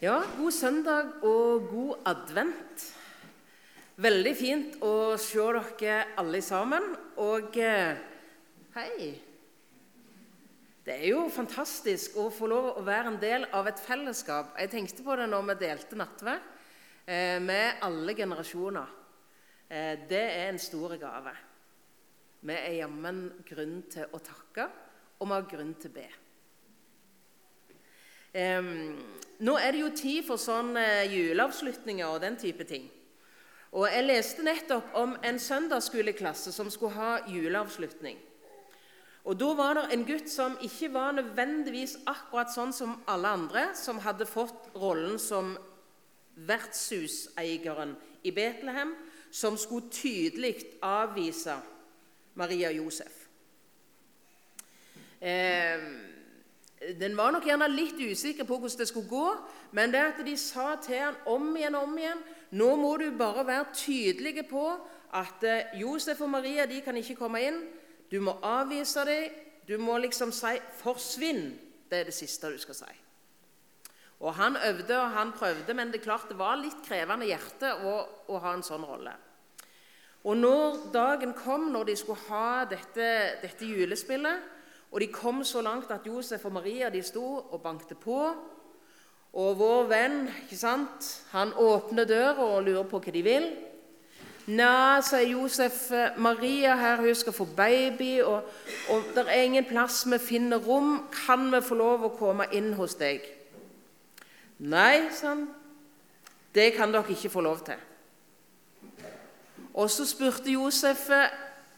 Ja, god søndag og god advent. Veldig fint å se dere alle sammen. Og eh, hei Det er jo fantastisk å få lov å være en del av et fellesskap. Jeg tenkte på det når vi delte nattverd eh, med alle generasjoner. Eh, det er en stor gave. Vi er jammen grunn til å takke, og vi har grunn til å be. Nå er det jo tid for sånn uh, juleavslutninger og den type ting. Og Jeg leste nettopp om en søndagsskoleklasse som skulle ha juleavslutning. Og Da var det en gutt som ikke var nødvendigvis akkurat sånn som alle andre, som hadde fått rollen som vertshuseieren i Betlehem, som skulle tydelig avvise Maria Josef. Eh, den var nok gjerne litt usikker på hvordan det skulle gå, men det at de sa til han om igjen og om igjen Nå må du bare være tydelige på at eh, Josef og Maria de kan ikke komme inn. Du må avvise dem. Du må liksom si 'forsvinn'. Det er det siste du skal si. Og Han øvde og han prøvde, men det klart det var litt krevende hjerte å, å ha en sånn rolle. Og når dagen kom, når de skulle ha dette, dette julespillet, og de kom så langt at Josef og Maria de sto og bankte på. Og vår venn ikke sant, han åpner døra og lurer på hva de vil. Nei, sier Josef, Maria her, hun skal få baby, og, og det er ingen plass vi finner rom. Kan vi få lov å komme inn hos deg? Nei, sa han. Det kan dere ikke få lov til. Og så spurte Josef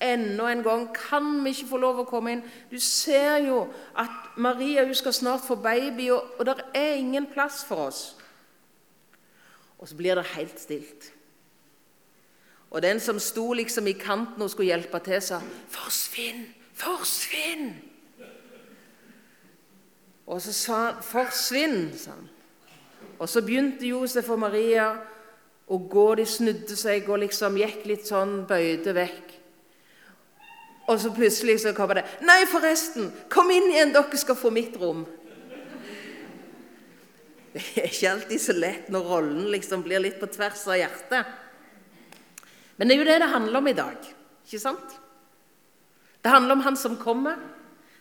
enda en gang kan vi ikke få lov å komme inn. Du ser jo at Maria hun skal snart få baby, og, og det er ingen plass for oss. Og så blir det helt stilt. Og den som sto liksom i kanten og skulle hjelpe til, sa 'Forsvinn! Forsvinn!' Og så sa han 'Forsvinn', sa han. Og så begynte Josef og Maria å gå. De snudde seg og liksom gikk litt sånn, bøyde vekk. Og så plutselig så kommer det 'Nei, forresten, kom inn igjen, dere skal få mitt rom'. Det er ikke alltid så lett når rollen liksom blir litt på tvers av hjertet. Men det er jo det det handler om i dag, ikke sant? Det handler om han som kommer.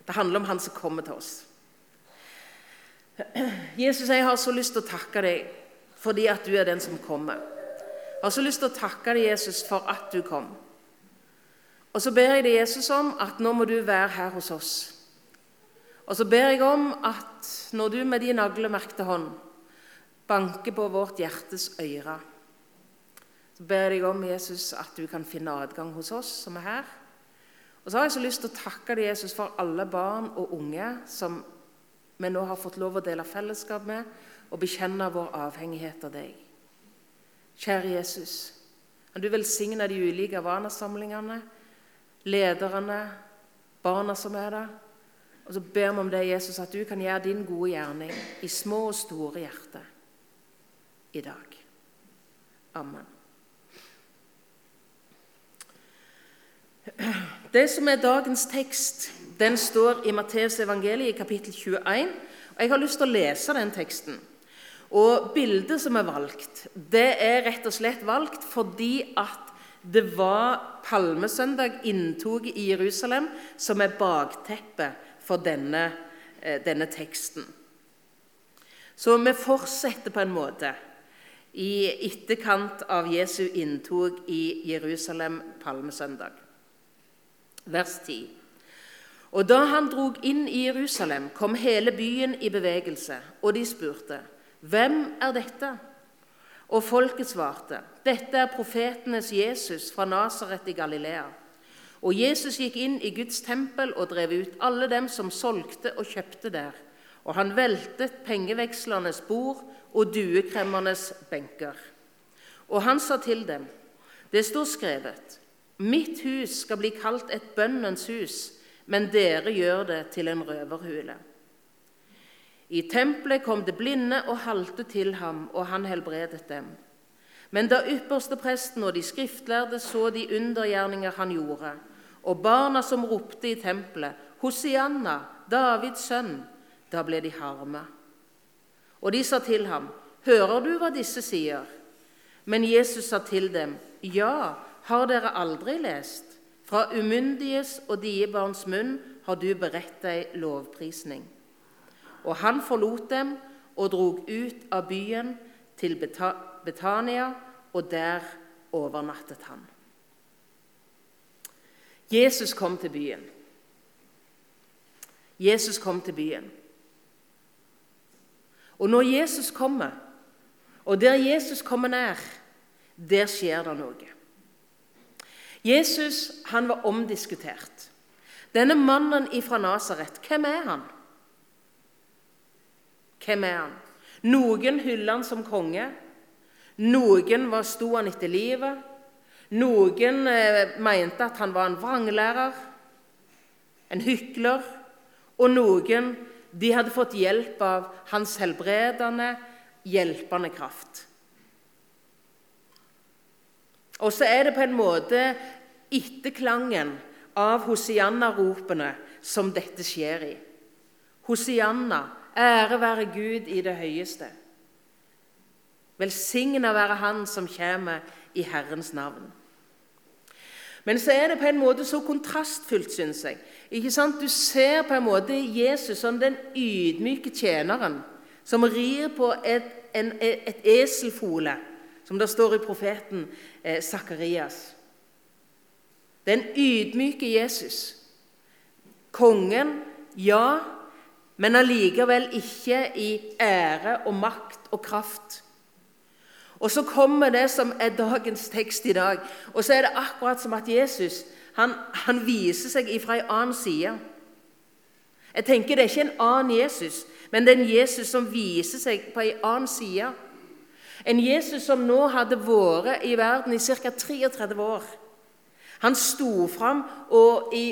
Det handler om han som kommer til oss. Jesus, jeg har så lyst til å takke deg fordi at du er den som kommer. Jeg har så lyst til å takke deg, Jesus, for at du kom. Og så ber jeg deg, Jesus, om at nå må du være her hos oss. Og så ber jeg om at når du med din naglemerkte hånd banker på vårt hjertes øyre, så ber jeg deg om, Jesus, at du kan finne adgang hos oss som er her. Og så har jeg så lyst til å takke deg, Jesus, for alle barn og unge som vi nå har fått lov å dele fellesskap med og bekjenne vår avhengighet av deg. Kjære Jesus, kan du velsigne de ulike Avana-samlingene lederne, barna som er der. Og så ber vi om det, Jesus, at du kan gjøre din gode gjerning i små og store hjerter i dag. Amen. Det som er dagens tekst, den står i Matteus evangeliet i kapittel 21. og Jeg har lyst til å lese den teksten. Og Bildet som er valgt, det er rett og slett valgt fordi at det var palmesøndag, inntoget i Jerusalem, som er bakteppet for denne, eh, denne teksten. Så vi fortsetter på en måte i etterkant av Jesu inntog i Jerusalem palmesøndag. Vers 10. Og da han drog inn i Jerusalem, kom hele byen i bevegelse, og de spurte, 'Hvem er dette?' Og folket svarte, 'Dette er profetenes Jesus fra Nasaret i Galilea.' Og Jesus gikk inn i Guds tempel og drev ut alle dem som solgte og kjøpte der. Og han veltet pengevekslernes bord og duekremmernes benker. Og han sa til dem, 'Det står skrevet:" 'Mitt hus skal bli kalt et bønnens hus, men dere gjør det til en røverhule.' I tempelet kom det blinde og halte til ham, og han helbredet dem. Men da ypperstepresten og de skriftlærde så de undergjerninger han gjorde, og barna som ropte i tempelet, Hosianna, Davids sønn, da ble de harme. Og de sa til ham, hører du hva disse sier? Men Jesus sa til dem, Ja, har dere aldri lest? Fra umyndiges og diebarns munn har du beredt deg lovprisning. Og han forlot dem og drog ut av byen til Betania, og der overnattet han. Jesus kom til byen. Jesus kom til byen. Og når Jesus kommer, og der Jesus kommer nær, der skjer det noe. Jesus han var omdiskutert. Denne mannen fra Nasaret, hvem er han? Hvem er han? Noen hyller han som konge. Noen var, sto han etter livet. Noen eh, mente at han var en vranglærer, en hykler. Og noen de hadde fått hjelp av hans helbredende, hjelpende kraft. Og så er det på en måte etterklangen av Hosianna-ropene som dette skjer i. Hosianna, ære være Gud i det høyeste. Velsigna være Han som kommer i Herrens navn. Men så er det på en måte så kontrastfylt, syns jeg. Ikke sant? Du ser på en måte Jesus som den ydmyke tjeneren som rir på et, en, et eselfole, som det står i profeten eh, Sakarias. Den ydmyke Jesus. Kongen, ja, men allikevel ikke i ære og makt og kraft. Og så kommer det som er dagens tekst i dag. Og så er det akkurat som at Jesus han, han viser seg fra en annen side. Jeg tenker Det er ikke en annen Jesus, men det er en Jesus som viser seg på en annen side. En Jesus som nå hadde vært i verden i ca. 33 år. Han sto fram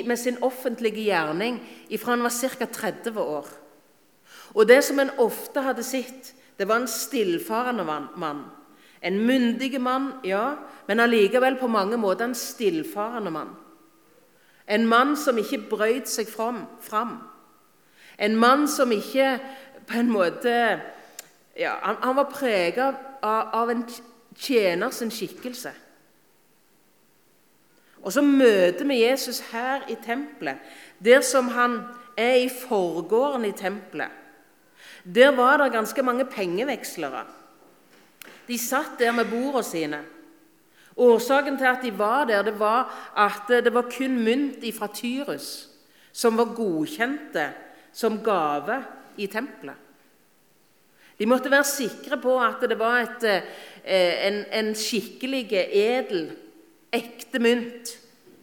med sin offentlige gjerning fra han var ca. 30 år. Og Det som en ofte hadde sett, det var en stillfarende mann. En myndig mann, ja, men allikevel på mange måter en stillfarende mann. En mann som ikke brøyt seg fram. En mann som ikke på en måte ja, han, han var prega av, av en tjener sin skikkelse. Og så møter vi Jesus her i tempelet, der som han er i forgården i tempelet. Der var det ganske mange pengevekslere. De satt der med bordene sine. Årsaken til at de var der, det var at det var kun mynt fra Tyrus som var godkjente som gave i tempelet. De måtte være sikre på at det var et, eh, en, en skikkelig edel ekte mynt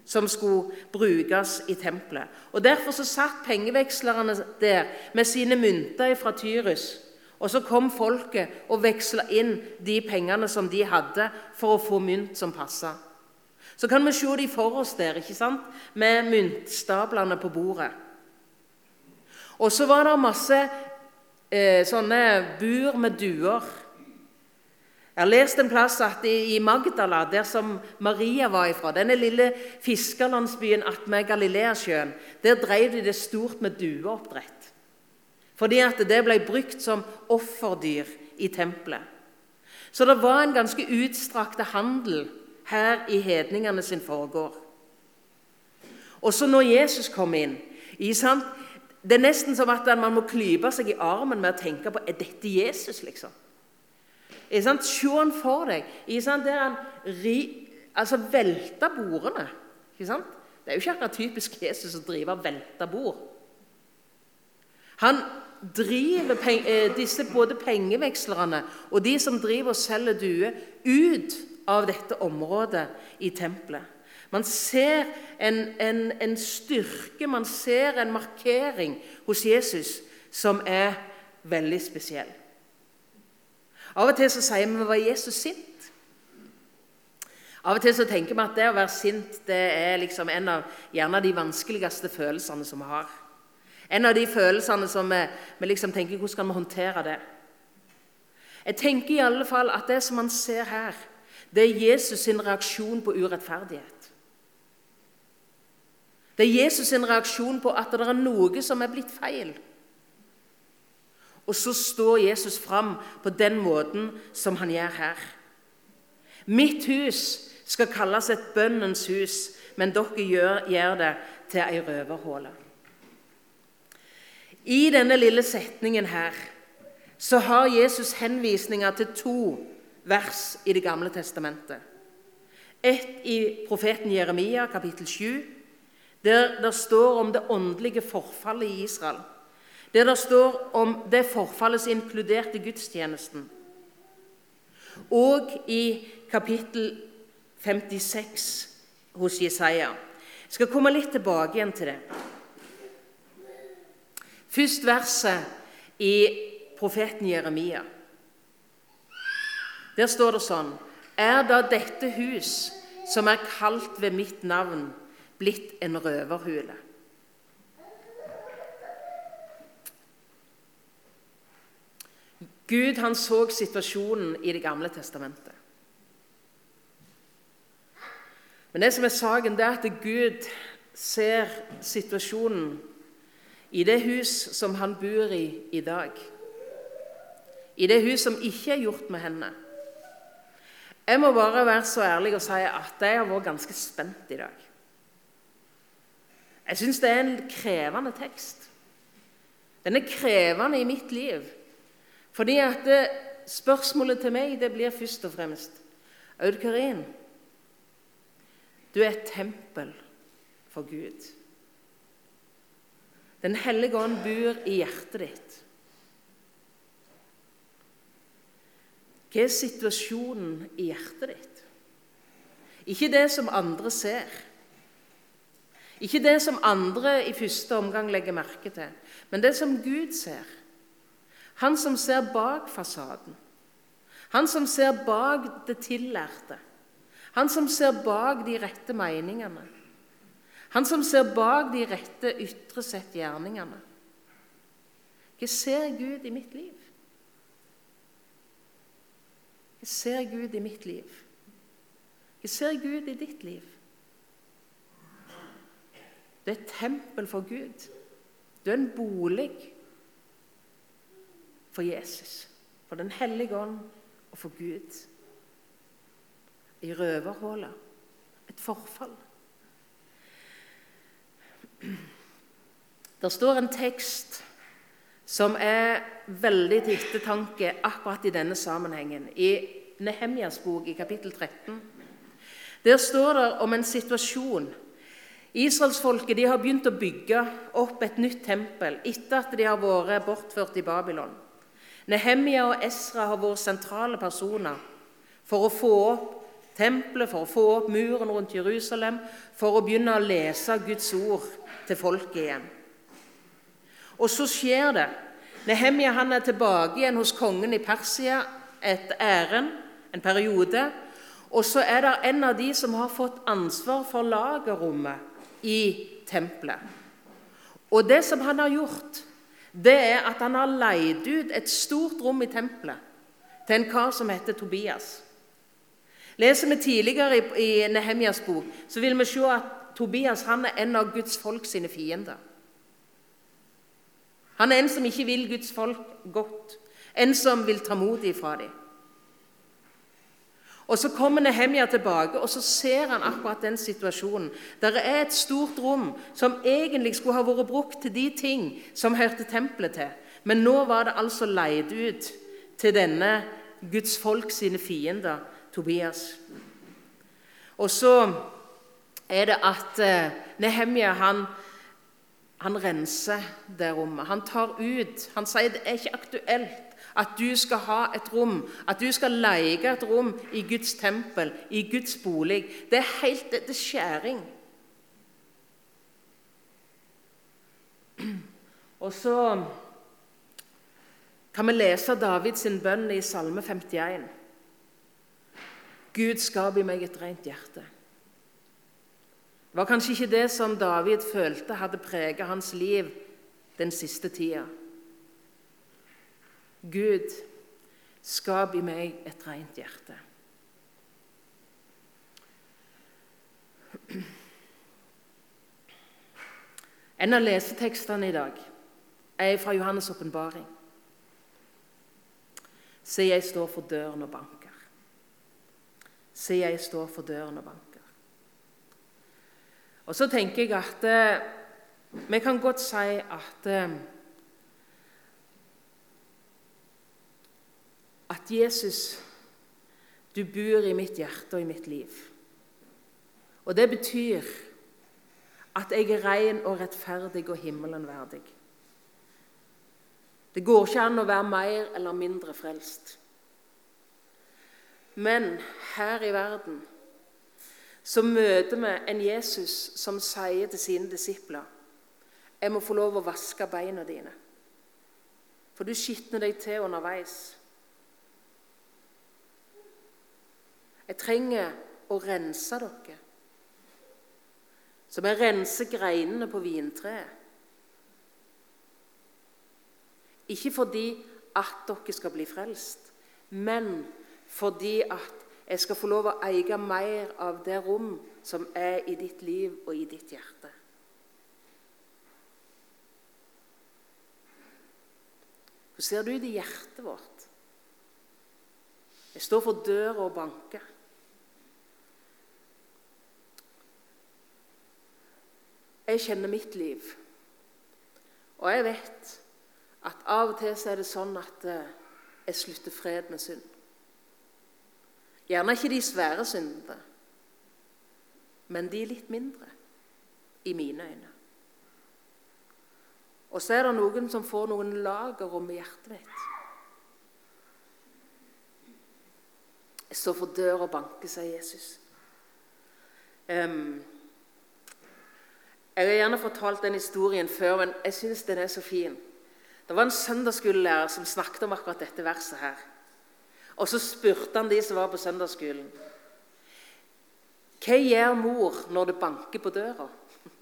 som skulle brukes i tempelet. Og Derfor så satt pengevekslerne der med sine mynter fra Tyrus. Og så kom folket og veksla inn de pengene som de hadde, for å få mynt som passa. Så kan vi se de for oss der, ikke sant? med myntstablene på bordet. Og så var det masse eh, sånne bur med duer jeg har lest en plass at i Magdala, der som Maria var ifra, denne lille fiskerlandsbyen attmed Galileasjøen, der drev de det stort med dueoppdrett. Fordi at det ble brukt som offerdyr i tempelet. Så det var en ganske utstrakte handel her i hedningene sin foregår. Og så når Jesus kom inn Det er nesten som at man må klype seg i armen med å tenke på er dette Jesus. liksom? Se han for deg der han ri, altså velter bordene. Det er jo ikke akkurat typisk Jesus å drive og velte bord. Han driver peng, eh, disse både pengevekslerne og de som driver og selger duer, ut av dette området i tempelet. Man ser en, en, en styrke, man ser en markering hos Jesus som er veldig spesiell. Av og til så sier vi var Jesus sint. Av og til så tenker vi at det å være sint det er liksom en av gjerne de vanskeligste følelsene som vi har. En av de følelsene som vi, vi liksom tenker hvordan kan vi håndtere det. Jeg tenker i alle fall at det som man ser her, det er Jesus sin reaksjon på urettferdighet. Det er Jesus sin reaksjon på at det er noe som er blitt feil. Og så står Jesus fram på den måten som han gjør her. Mitt hus skal kalles et bønnens hus, men dere gjør, gjør det til ei røverhåle. I denne lille setningen her så har Jesus henvisninger til to vers i Det gamle testamentet. Ett i profeten Jeremia, kapittel 7, der det står om det åndelige forfallet i Israel. Der det står om det forfallet som inkluderte gudstjenesten. Og i kapittel 56 hos Jesaja. Jeg skal komme litt tilbake igjen til det. Først verset i profeten Jeremia. Der står det sånn Er da dette hus, som er kalt ved mitt navn, blitt en røverhule? Gud han så situasjonen i Det gamle testamentet. Men det som er saken, det er at Gud ser situasjonen i det hus som han bor i i dag. I det hus som ikke er gjort med henne. Jeg må bare være så ærlig og si at jeg har vært ganske spent i dag. Jeg syns det er en krevende tekst. Den er krevende i mitt liv. Fordi at det, spørsmålet til meg det blir først og fremst Aud Karin, du er et tempel for Gud. Den hellige ånd bor i hjertet ditt. Hva er situasjonen i hjertet ditt? Ikke det som andre ser. Ikke det som andre i første omgang legger merke til, men det som Gud ser. Han som ser bak fasaden. Han som ser bak det tillærte. Han som ser bak de rette meningene. Han som ser bak de rette ytre sett gjerningene. Hva ser Gud i mitt liv? Hva ser Gud i mitt liv? Hva ser Gud i ditt liv? Du er et tempel for Gud. Du er en bolig for Jesus, for Den hellige ånd og for Gud i røverhullet. Et forfall. Der står en tekst som er veldig til ettertanke akkurat i denne sammenhengen. I Nehemjas bok i kapittel 13. Der står det om en situasjon. Israelsfolket har begynt å bygge opp et nytt tempel etter at de har vært bortført i Babylon. Nehemja og Esra har vært sentrale personer for å få opp tempelet, for å få opp muren rundt Jerusalem, for å begynne å lese Guds ord til folket igjen. Og så skjer det. Nehemia han er tilbake igjen hos kongen i Persia et ærend, en periode. Og så er det en av de som har fått ansvar for lagerrommet i tempelet. Og det som han har gjort, det er at han har leid ut et stort rom i tempelet til en kar som heter Tobias. Leser vi tidligere i, i Nehemjas bok, så vil vi se at Tobias han er en av Guds folk sine fiender. Han er en som ikke vil Guds folk godt, en som vil ta motet ifra dem. Og Så kommer Nehemja tilbake og så ser han akkurat den situasjonen. Der er et stort rom som egentlig skulle ha vært brukt til de ting som hørte tempelet til. Men nå var det altså leid ut til denne Guds folk sine fiender Tobias. Og så er det at Nehemja, Nehemia han, han renser det rommet. Han tar ut Han sier det er ikke aktuelt at du skal ha et rom, at du skal leie et rom i Guds tempel, i Guds bolig. Det er helt det er skjæring. Og så kan vi lese Davids bønn i Salme 51. Gud skap i meg et rent hjerte. Det var kanskje ikke det som David følte hadde preget hans liv den siste tida. Gud, skap i meg et rent hjerte. En av lesetekstene i dag er fra Johannes' åpenbaring. Se, jeg står for døren og banker. Se, jeg står for døren og banker. Og så tenker jeg at eh, vi kan godt si at At Jesus, du bor i mitt hjerte og i mitt liv. Og det betyr at jeg er ren og rettferdig og himmelen verdig. Det går ikke an å være mer eller mindre frelst. Men her i verden så møter vi en Jesus som sier til sine disipler jeg må få lov å vaske beina dine, for du skitner deg til underveis. Jeg trenger å rense dere, som jeg renser greinene på vintreet. Ikke fordi at dere skal bli frelst, men fordi at jeg skal få lov å eie mer av det rom som er i ditt liv og i ditt hjerte. Hvordan ser det i hjertet vårt? Jeg står for døra og banker. Jeg kjenner mitt liv, og jeg vet at av og til så er det sånn at eh, jeg slutter fred med synd. Gjerne ikke de svære syndene, men de litt mindre i mine øyne. Og så er det noen som får noen lager om hjertet mitt. Jeg står for døra og banker, sier Jesus. Um, jeg har gjerne fortalt den historien før, men jeg syns den er så fin. Det var en søndagsskolelærer som snakket om akkurat dette verset her. Og så spurte han de som var på søndagsskolen. Hva gjør mor når det banker på døra?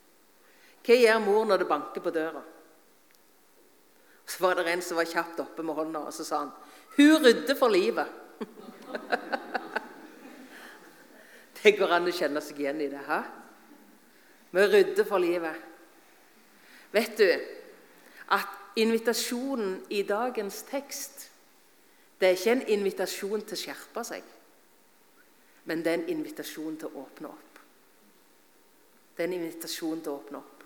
Hva gjør mor når det banker på døra? Så var det en som var kjapt oppe med hånda, og så sa han Hun rydder for livet. det går an å kjenne seg igjen i det. Hæ? Vi rydder for livet. Vet du at invitasjonen i dagens tekst det er ikke en invitasjon til å skjerpe seg, men det er en invitasjon til å åpne opp. Det er en invitasjon til å åpne opp.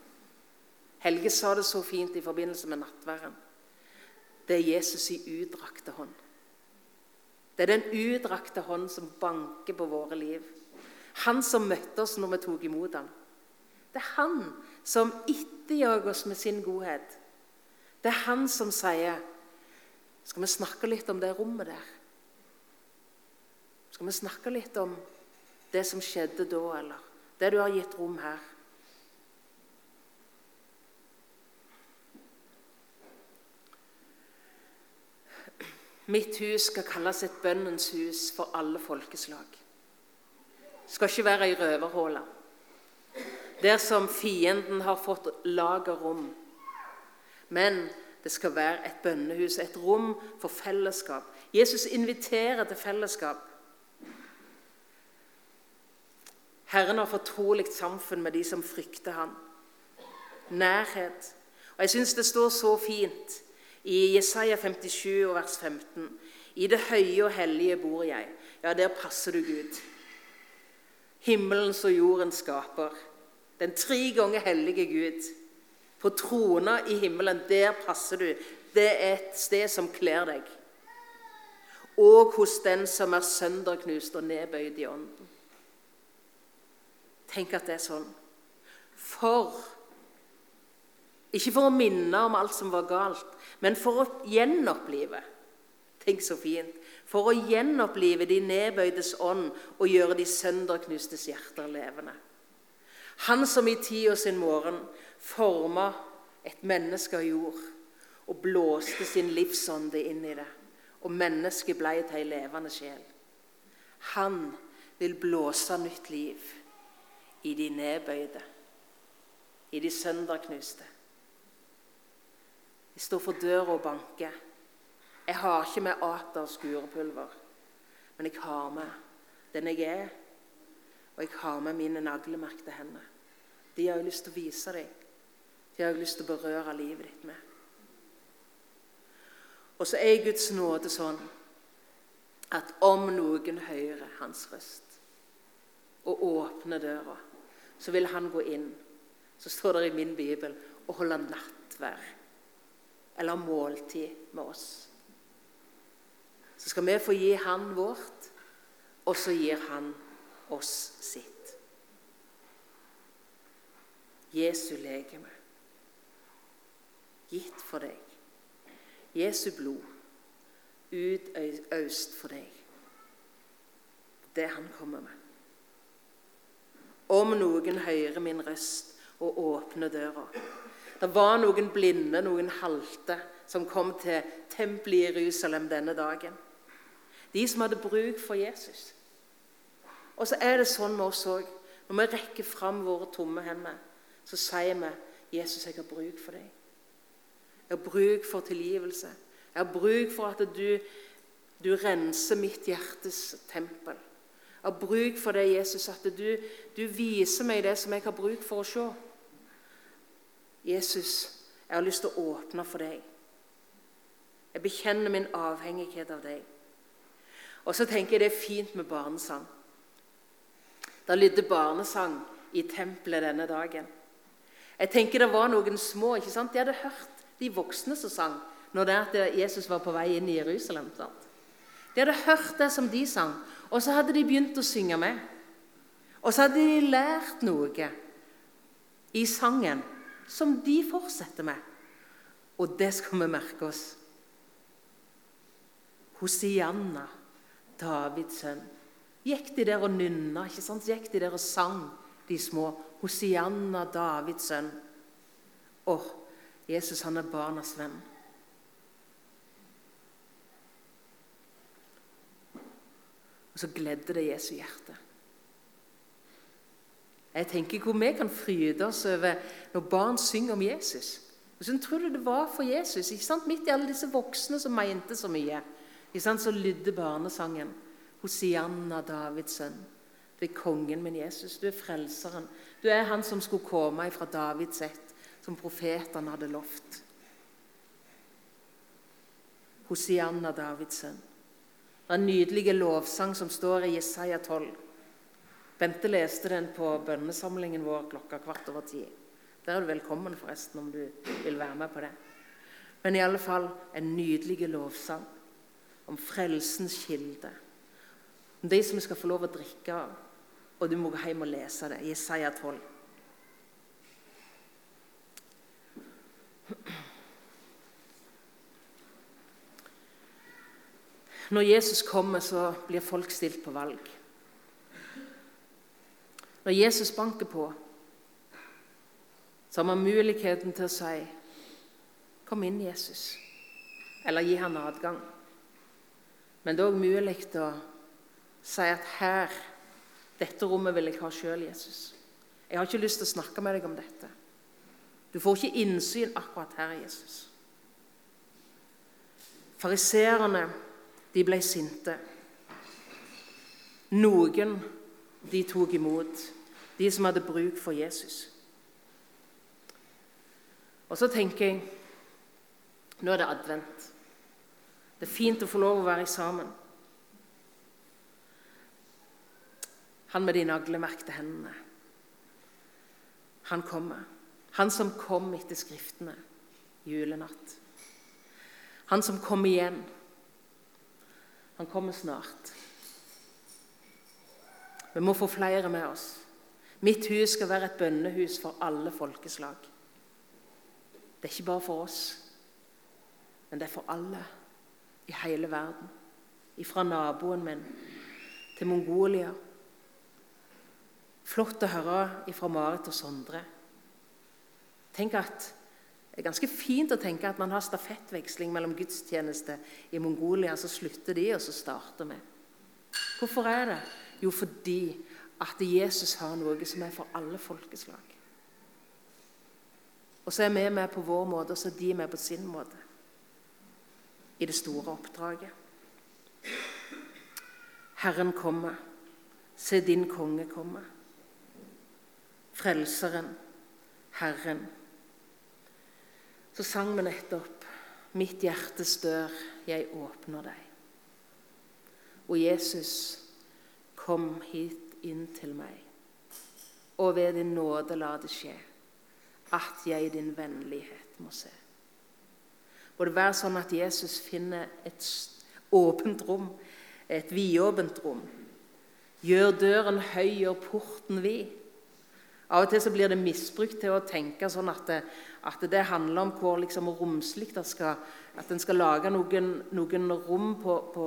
Helge sa det så fint i forbindelse med nattværen. Det er Jesus i utdrakte hånd. Det er den utdrakte hånd som banker på våre liv. Han som møtte oss når vi tok imot ham. Det er han som etterjager oss med sin godhet. Det er han som sier Skal vi snakke litt om det rommet der? Skal vi snakke litt om det som skjedde da, eller det du har gitt rom her? Mitt hus skal kalles et bønnens hus for alle folkeslag. Det skal ikke være ei røverhåle der som fienden har fått lagerrom men det skal være et bønnehus, et rom for fellesskap. Jesus inviterer til fellesskap. Herren har fortrolig samfunn med de som frykter ham. Nærhet. Og Jeg syns det står så fint i Jesaja 57, vers 15. I det høye og hellige bor jeg. Ja, der passer du Gud. Himmelens og jorden skaper. Den tre ganger hellige Gud. På trona i himmelen, der passer du. Det er et sted som kler deg. Og hos den som er sønderknust og nedbøyd i ånden. Tenk at det er sånn. For Ikke for å minne om alt som var galt, men for å gjenopplive. Tenk så fint. For å gjenopplive de nedbøydes ånd og gjøre de sønderknustes hjerter levende. Han som i tida sin morgen forma et menneske av jord og blåste sin livsånde inn i det. Og mennesket ble til ei levende sjel. Han vil blåse nytt liv i de nedbøyde, i de sønderknuste. Jeg står for døra og banker. Jeg har ikke med ater skurepulver, men jeg har med den jeg er, og jeg har med mine naglemerkte hender. De har jo lyst til å vise deg. De har jo lyst til å berøre livet ditt med. Og så er Guds nåde sånn at om noen hører hans røst og åpner døra, så vil han gå inn. Så står det i min bibel og holde nattverd eller måltid med oss. Så skal vi få gi han vårt, og så gir han oss sitt. Jesu legeme, gitt for deg. Jesu blod, utøst for deg. Det han kommer med. Om noen hører min røst og åpner døra. Det var noen blinde, noen halte, som kom til tempelet i Jerusalem denne dagen. De som hadde bruk for Jesus. Og så er det sånn med oss òg. Når vi rekker fram våre tomme hender, så sier vi 'Jesus, jeg har bruk for deg'. Jeg har bruk for tilgivelse. Jeg har bruk for at du, du renser mitt hjertes tempel. Jeg har bruk for det, Jesus, at du, du viser meg det som jeg har bruk for å se. Jesus, jeg har lyst til å åpne for deg. Jeg bekjenner min avhengighet av deg. Og så tenker jeg det er fint med barnesang. Det lydde barnesang i tempelet denne dagen. Jeg tenker det var noen små ikke sant? De hadde hørt de voksne som sang når det at Jesus var på vei inn i Jerusalem. Sant? De hadde hørt det som de sang, og så hadde de begynt å synge med. Og så hadde de lært noe i sangen som de fortsetter med. Og det skal vi merke oss. Hosianna, Davids sønn. Gikk de der og nynna, ikke sant? gikk de der og sang, de små. Hosianna, Davids sønn. Å, Jesus han er barnas venn. Og så gledde det Jesu hjerte. Jeg tenker hvor vi kan fryde oss over når barn synger om Jesus. Hvordan tror du det var for Jesus? Ikke sant? Midt i alle disse voksne som mente så mye, ikke sant? så lydde barnesangen. Hosianna, Davids sønn. Du er kongen min, Jesus. Du er frelseren. Du er han som skulle komme fra Davids ett, som profetene hadde lovt. Hosianna, Davids sønn. Det er en nydelig lovsang som står i Jesaja 12. Bente leste den på bønnesamlingen vår klokka kvart over ti. Der er du velkommen forresten om du vil være med på det. Men i alle fall en nydelig lovsang om frelsens kilde. Om de som vi skal få lov å drikke av. Og du må gå hjem og lese det. Jesaja 12. Når Jesus kommer, så blir folk stilt på valg. Når Jesus banker på, så har man muligheten til å si 'Kom inn, Jesus', eller gi han adgang. Men det er òg mulig å si at 'her, dette rommet vil jeg ha sjøl, Jesus'. Jeg har ikke lyst til å snakke med deg om dette. Du får ikke innsyn akkurat her, Jesus. Fariseerne de ble sinte. Noen de tok imot, de som hadde bruk for Jesus. Og så tenker jeg nå er det advent. Det er fint å få lov å være sammen. Han med de naglemerkte hendene. Han kommer. Han som kom etter Skriftene julenatt. Han som kom igjen han kommer snart. Vi må få flere med oss. Mitt hus skal være et bønnehus for alle folkeslag. Det er ikke bare for oss, men det er for alle i hele verden. Fra naboen min til Mongolia. Flott å høre fra Marit og Sondre. Tenk at det er ganske fint å tenke at man har stafettveksling mellom gudstjeneste i Mongolia, så slutter de, og så starter vi. Hvorfor er det? Jo, fordi at Jesus har noe som er for alle folkeslag. Og så er vi med på vår måte, og så er de med på sin måte. I det store oppdraget. Herren kommer. Se din konge komme. Frelseren, Herren så sang vi nettopp 'Mitt hjertes dør, jeg åpner deg'. Og Jesus, kom hit inn til meg, og ved din nåde la det skje, at jeg din vennlighet må se. Må det være sånn at Jesus finner et åpent rom, et vidåpent rom. Gjør døren høy og porten vid. Av og til så blir det misbrukt til å tenke sånn at det, at det handler om hvor liksom romslig det skal At en skal lage noen, noen rom på, på,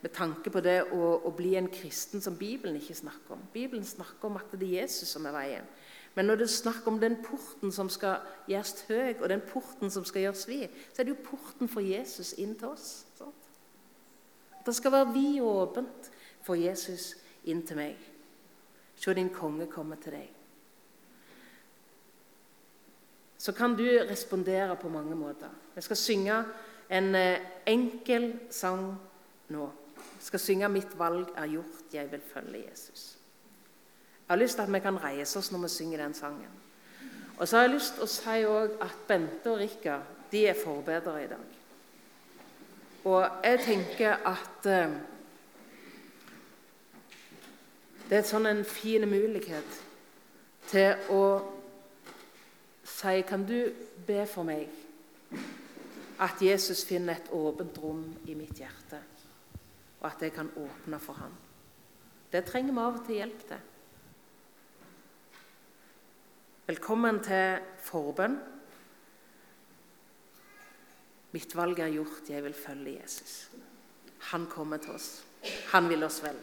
med tanke på det å, å, bli en kristen som Bibelen ikke snakker om. Bibelen snakker om at det er Jesus som er veien. Men når det er snakk om den porten som skal gjøres høy, og den porten som skal gjøres vid, så er det jo porten for Jesus inn til oss. Sant? Det skal være vid og åpent for Jesus inn til meg. Se, din konge kommer til deg. Så kan du respondere på mange måter. Jeg skal synge en eh, enkel sang nå. Jeg skal synge 'Mitt valg er gjort, jeg vil følge Jesus'. Jeg har lyst til at vi kan reise oss når vi synger den sangen. Og så har jeg lyst til å si at Bente og Rikka de er forbedrere i dag. Og jeg tenker at eh, det er sånn en fin mulighet til å si Kan du be for meg at Jesus finner et åpent rom i mitt hjerte, og at jeg kan åpne for ham? Det trenger vi av og til hjelp til. Velkommen til forbønn. Mitt valg er gjort, jeg vil følge Jesus. Han kommer til oss. Han vil oss vel.